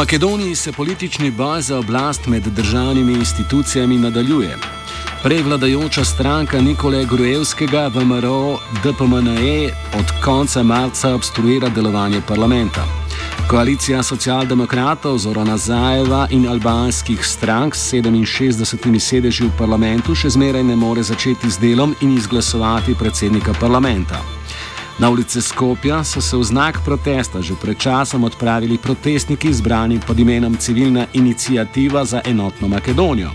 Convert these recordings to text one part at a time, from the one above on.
Makedoniji se politični boj za oblast med državnimi institucijami nadaljuje. Prevladajoča stranka Nikole Grujevskega v MRO DPMNE od konca marca obstruira delovanje parlamenta. Koalicija socialdemokratov Zorana Zajeva in albanskih strank s 67 sedeži v parlamentu še zmeraj ne more začeti z delom in izglasovati predsednika parlamenta. Na ulice Skopja so se v znak protesta že pred časom odpravili protestniki zbrani pod imenom Civilna inicijativa za enotno Makedonijo.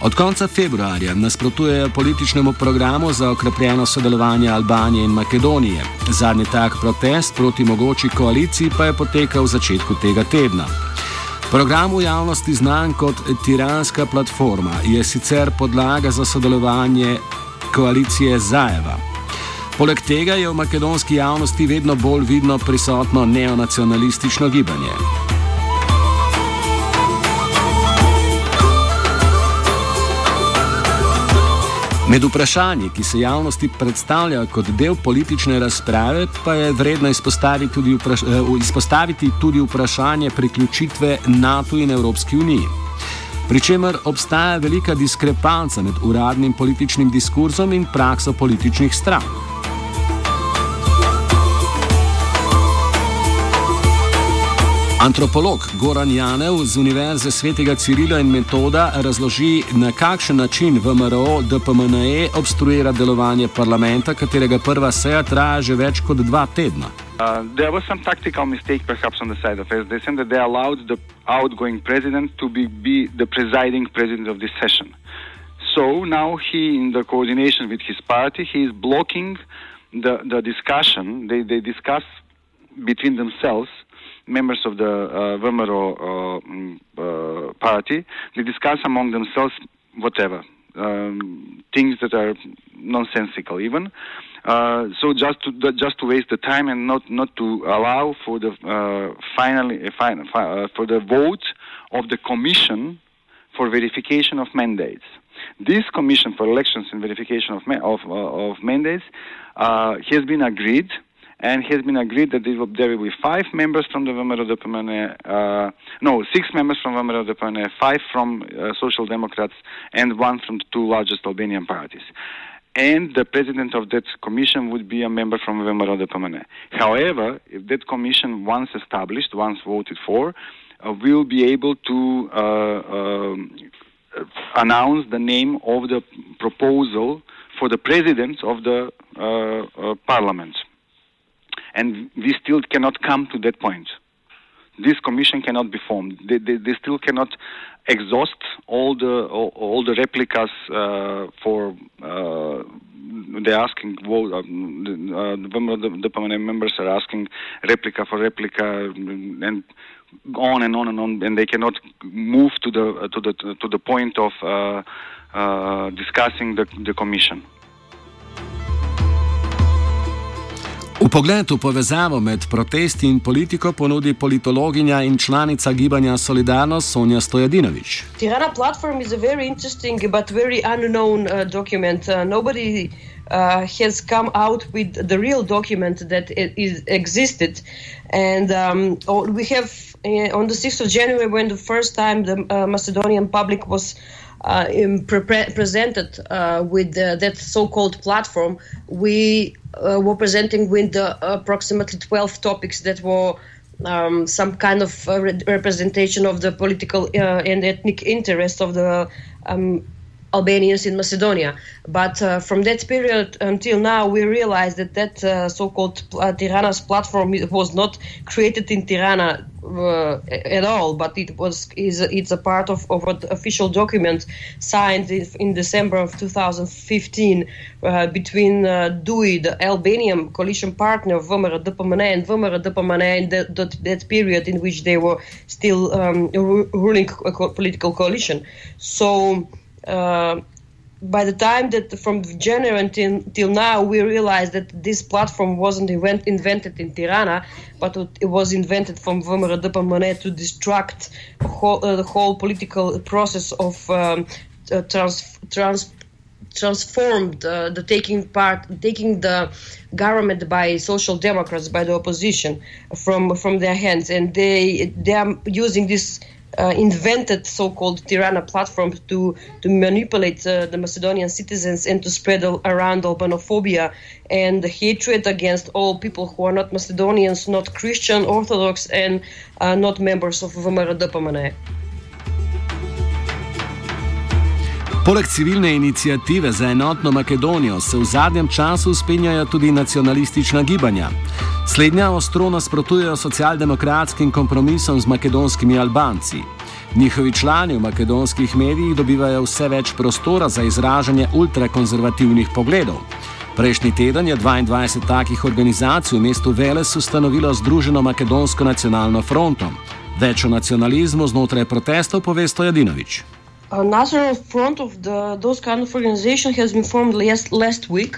Od konca februarja nasprotujejo političnemu programu za okrepljeno sodelovanje Albanije in Makedonije. Zadnji tak protest proti mogoči koaliciji pa je potekal v začetku tega tedna. Program v javnosti znan kot Tiranska platforma je sicer podlaga za sodelovanje koalicije Zajeva. Poleg tega je v makedonski javnosti vedno bolj vidno prisotno neonacionalistično gibanje. Med vprašanji, ki se javnosti predstavljajo kot del politične razprave, pa je vredno izpostaviti tudi, vpraš eh, izpostaviti tudi vprašanje priključitve NATO in Evropski uniji. Pričemer obstaja velika diskrepanca med uradnim političnim diskurzom in prakso političnih strank. Antropolog Goran Janev z Univerze svetega Cirila in Metoda razloži, na kakšen način VMRO DPMNE obstruira delovanje parlamenta, katerega prva seja traja že več kot dva tedna. Uh, there was some tactical mistake, perhaps, on the side of said that they allowed the outgoing president to be, be the presiding president of this session. So now he, in the coordination with his party, he is blocking the, the discussion. They, they discuss between themselves members of the uh, VMRO uh, mm, uh, party, they discuss among themselves whatever, um, things that are nonsensical even. Uh, so just to just to waste the time and not not to allow for the uh, finally uh, fi- uh, for the vote of the commission for verification of mandates. This commission for elections and verification of ma- of, uh, of mandates has been agreed and it has been agreed that will, there will be five members from DPMNE, uh, no, six members from VMRO DPMNE, five from uh, Social Democrats, and one from the two largest Albanian parties. And the president of that commission would be a member from VMRO DPMNE. However, if that commission, once established, once voted for, uh, will be able to uh, um, announce the name of the proposal for the president of the uh, uh, parliament and we still cannot come to that point. This commission cannot be formed. They, they, they still cannot exhaust all the all, all the replicas uh, for uh, they're asking well, uh, the, the, permanent members are asking replica for replica and on and on and on and they cannot move to the to the to the point of uh, uh, discussing the, the commission. V pogledu povezavo med protesti in politiko ponudi politologinja in članica gibanja Solidarnost Sonja Stojadinovič. Tirana platform is a very interesting but very unknown uh, document. Uh, nobody uh, has come out with the real document that is existed, and um, we have uh, on the 6th of January when the first time the uh, Macedonian public was uh, pre- presented uh, with that so-called platform, we uh, were presenting with approximately 12 topics that were um, some kind of uh, re- representation of the political uh, and ethnic interest of the um, Albanians in Macedonia. But uh, from that period until now, we realized that that uh, so-called uh, Tirana's platform was not created in Tirana uh, at all, but it was is it's a part of, of an official document signed in, December of 2015 uh, between uh, DUI, the Albanian coalition partner of VMRO DPMNE and VMRO DPMNE in that, that, that, period in which they were still um, ruling a political coalition. So uh, by the time that from January until, until now, we realized that this platform wasn't invent, invented in Tirana, but it was invented from VMRO DPMNE to distract whole, uh, the whole political process of um, uh, trans, trans transformed uh, the taking part, taking the government by social democrats, by the opposition, from from their hands, and they they are using this. Uh, invented so-called Tirana platform to to manipulate uh, the Macedonian citizens and to spread around Albanophobia and hatred against all people who are not Macedonians, not Christian, Orthodox, and uh, not members of VMRO DPMNE. Poleg civilne inicijative za enotno Makedonijo se v zadnjem času spenjajo tudi nacionalistična gibanja. Slednja ostro nasprotujejo socialdemokratskim kompromisom z makedonskimi Albanci. Njihovi člani v makedonskih medijih dobivajo vse več prostora za izražanje ultrakonzervativnih pogledov. Prejšnji teden je 22 takih organizacij v mestu Veles ustanovilo Združeno makedonsko nacionalno fronto. Več o nacionalizmu znotraj protestov pove Stojadinovič. A national front of the, those kind of organization has been formed last, last week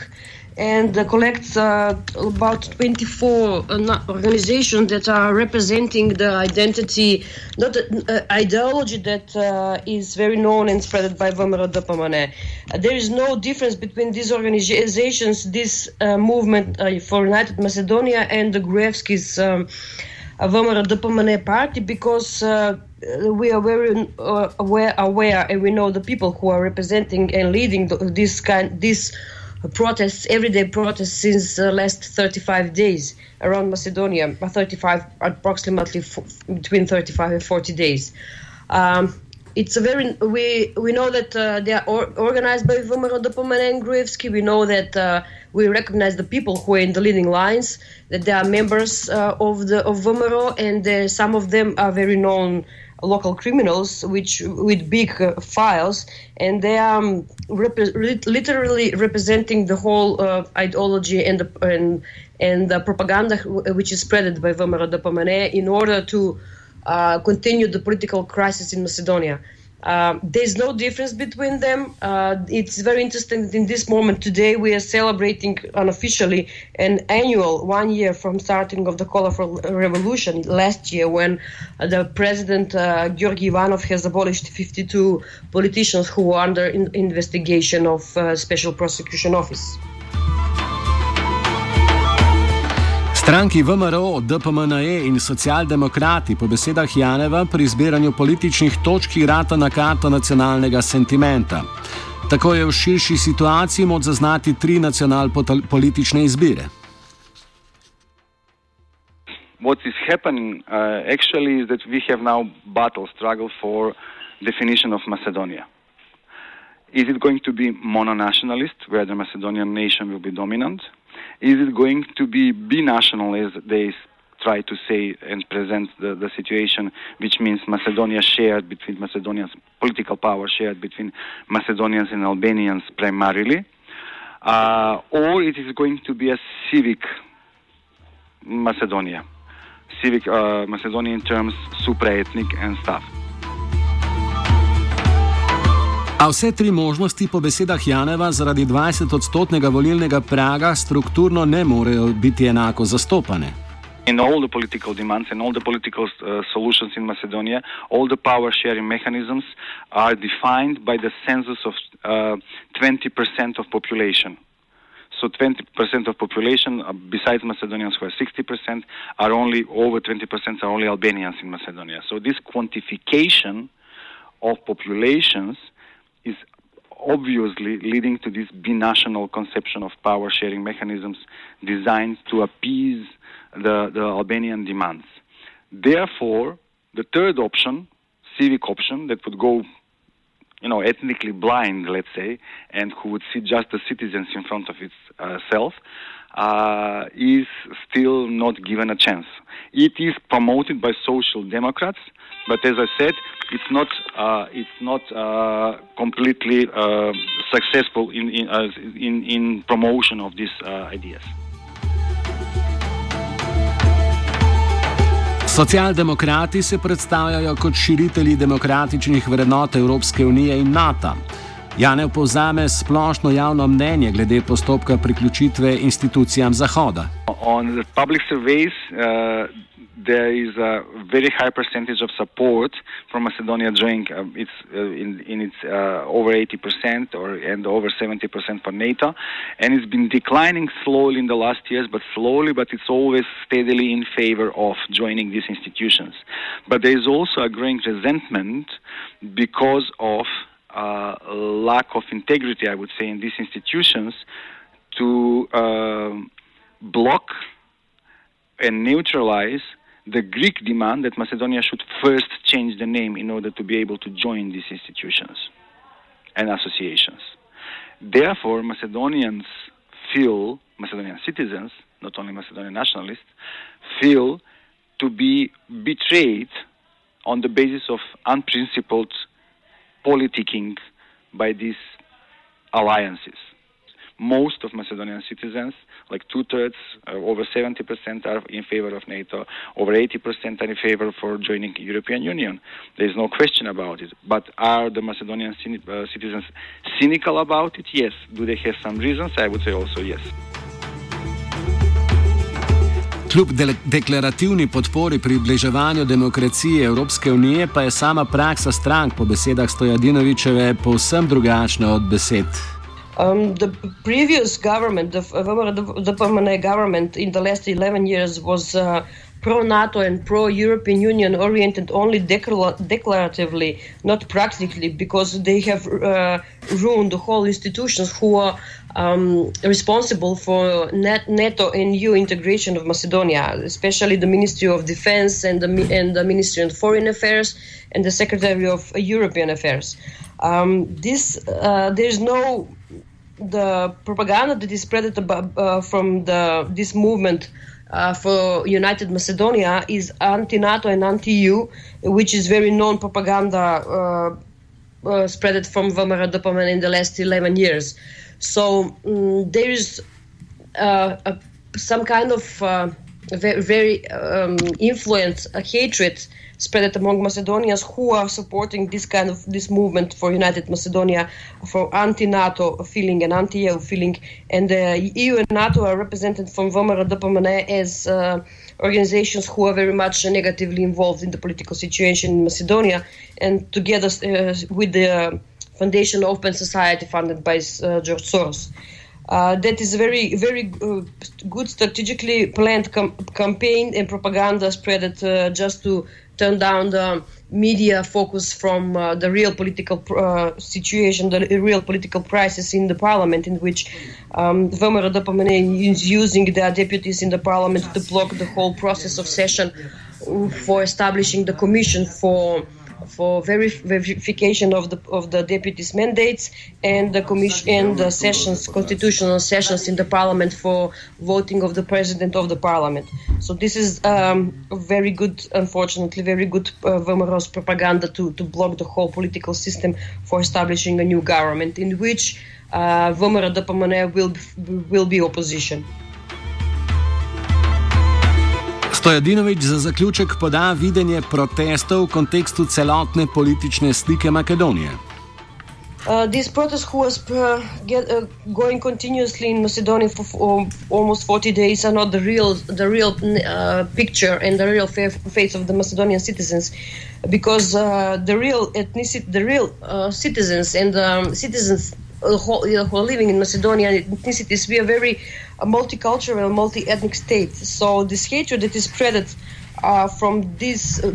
and uh, collects uh, about 24 uh, organizations that are representing the identity, not uh, ideology that uh, is very known and spread by DPMNE. Uh, there is no difference between these organizations, this movement for United Macedonia and the Gruevski's um, VMRO DPMNE party because we are very uh, aware, aware, and we know the people who are representing and leading this kind, this protests, everyday protests since the uh, last 35 days around Macedonia, 35 approximately between 35 and 40 days. Um, it's a very we we know that uh, they are or, organized by VMRO DPMNE and Gruevski. We know that uh, we recognize the people who are in the leading lines, that they are members uh, of the of VMRO, and uh, some of them are very known local criminals which with big uh, files and they are um, literally representing the whole uh, ideology and the and, and the propaganda which is spreaded by VMRO DPMNE in order to uh, continue the political crisis in Macedonia. Um, there's no difference between them. Uh, it's very interesting that in this moment today we are celebrating unofficially an annual one year from starting of the colorful revolution last year when uh, the president uh, Georgi Ivanov has abolished 52 politicians who were under in- investigation of uh, special prosecution office. Stranki VMRO, DPMNE in socialdemokrati po besedah Janeva pri zbiranju političnih točk igrata na karto nacionalnega sentimenta. Tako je v širši situaciji moč zaznati tri nacionalpolitične izbire. What is happening uh, actually is that we have now battle struggle for definition of Macedonia. Is it going to be mononationalist, where the Macedonian nation will be dominant? Is it going to be binational, as they try to say and present the, the situation, which means Macedonia shared between Macedonians, political power shared between Macedonians and Albanians primarily? Uh, or it is going to be a civic Macedonia, civic uh, Macedonia in terms supra-ethnic and stuff. A vse tri možnosti po besedah Janeva zaradi 20-odstotnega volilnega praga strukturno ne morejo biti enako zastopane. In all the political demands and all the political uh, solutions in Macedonia, all the power sharing mechanisms are defined by the census of uh, 20% of population. So 20% of population, uh, besides Macedonians who are 60%, are only over 20% are only Albanians in Macedonia. So this quantification of populations is obviously leading to this binational conception of power sharing mechanisms designed to appease the, the Albanian demands. Therefore, the third option, civic option, that would go you know, ethnically blind, let's say, and who would see just the citizens in front of itself, uh, is still not given a chance. It is promoted by social democrats, but as I said, it's not uh, it's not uh, completely uh, successful in in, uh, in, in promotion of these uh, ideas. Socialdemokrati se predstavljajo kot širitelji demokratičnih vrednot Evropske unije in NATO. Janev povzame splošno javno mnenje glede postopka priključitve institucijam Zahoda. On the public surveys, uh, there is a very high percentage of support for Macedonia joining. Um, it's uh, in, in its uh, over 80% or and over 70% for NATO, and it's been declining slowly in the last years, but slowly, but it's always steadily in favor of joining these institutions. But there is also a growing resentment because of uh, lack of integrity, I would say, in these institutions to uh, block and neutralize the Greek demand that Macedonia should first change the name in order to be able to join these institutions and associations. Therefore, Macedonians feel, Macedonian citizens, not only Macedonian nationalists, feel to be betrayed on the basis of unprincipled politicking by these alliances most of Macedonian citizens, like two thirds, uh, over 70% are in favor of NATO, over 80% are in favor for joining the European Union. There is no question about it. But are the Macedonian uh, citizens cynical about it? Yes. Do they have some reasons? I would say also yes. Kljub de deklarativni podpori približevanju demokracije Evropske unije, pa je sama praksa strank po besedah Stojadinovičeve povsem drugačna od besed Um, the previous government, the, the, the permanent government in the last 11 years was uh, pro-NATO and pro-European Union oriented only declaratively, not practically, because they have uh, ruined the whole institutions who are um, responsible for net, NATO and EU integration of Macedonia, especially the Ministry of Defense and the, and the Ministry of Foreign Affairs and the Secretary of European Affairs. Um, this uh, there's no the propaganda that is spread uh, from the this movement uh, for United Macedonia is anti-NATO and anti-EU, which is very known propaganda uh, uh, spread from VMRO DPMNE in the last 11 years. So um, there is uh, some kind of uh, very, very um, influence, a hatred spread among Macedonians who are supporting this kind of this movement for United Macedonia, for anti-NATO feeling and anti-EU feeling, and the EU and NATO are represented from VMRO DPMNE as uh, organizations who are very much negatively involved in the political situation in Macedonia, and together uh, with the Foundation Open Society funded by uh, George Soros. Uh, that is a very, very uh, good strategically planned com- campaign and propaganda spread uh, just to turn down the media focus from uh, the real political uh, situation, the real political crisis in the parliament, in which um, VMRO is using the deputies in the parliament to block the whole process of session for establishing the commission for for verification of the of the deputies' mandates and the commission and the sessions, constitutional sessions in the parliament for voting of the president of the parliament. So this is um, very good, unfortunately, very good uh, propaganda to to block the whole political system for establishing a new government in which uh, VMRO will will be opposition. Stojadinovič za zaključek poda videnje protestov v kontekstu celotne politične slike Makedonije. Uh, this protest was uh, get, uh, going continuously in Macedonia for, for almost 40 days are not the real the real uh, picture and the real face of the Macedonian citizens because uh, the real ethnicity the real uh, citizens and um, citizens who, who are living in Macedonia ethnicities we are very a multicultural, multi-ethnic state. So this hatred that is spread uh, from this uh,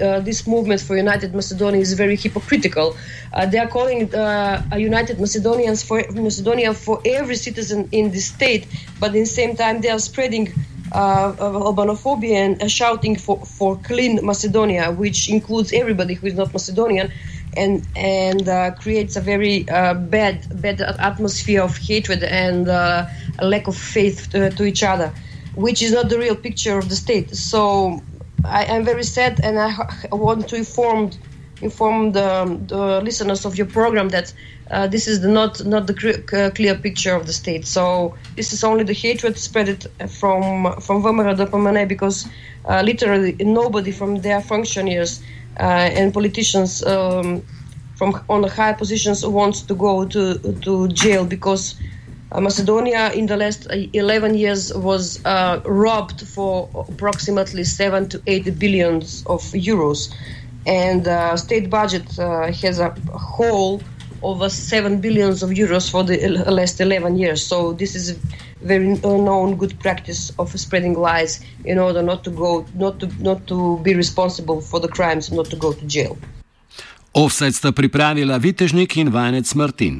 uh, this movement for United Macedonia is very hypocritical. Uh, they are calling uh, United Macedonians for Macedonia for every citizen in the state, but at the same time they are spreading uh, Albanophobia and shouting for, for clean Macedonia, which includes everybody who is not Macedonian and and uh, creates a very uh, bad bad atmosphere of hatred and uh, a lack of faith to, to, each other, which is not the real picture of the state. So I, am very sad, and I, I, want to inform inform the, the listeners of your program that uh, this is the not not the clear, clear picture of the state. So this is only the hatred spread from from VMRO DPMNE because uh, literally nobody from their functionaries uh, and politicians um, from on the high positions wants to go to to jail because uh, Macedonia in the last 11 years was uh, robbed for approximately 7 to 8 billions of euros. And uh, state budget uh, has a hole over 7 billions of euros for the last 11 years. So this is very known good practice of spreading lies in order not to go, not to, not to be responsible for the crimes, not to go to jail. Offset sta pripravila Vitežnik in Vanec Martin.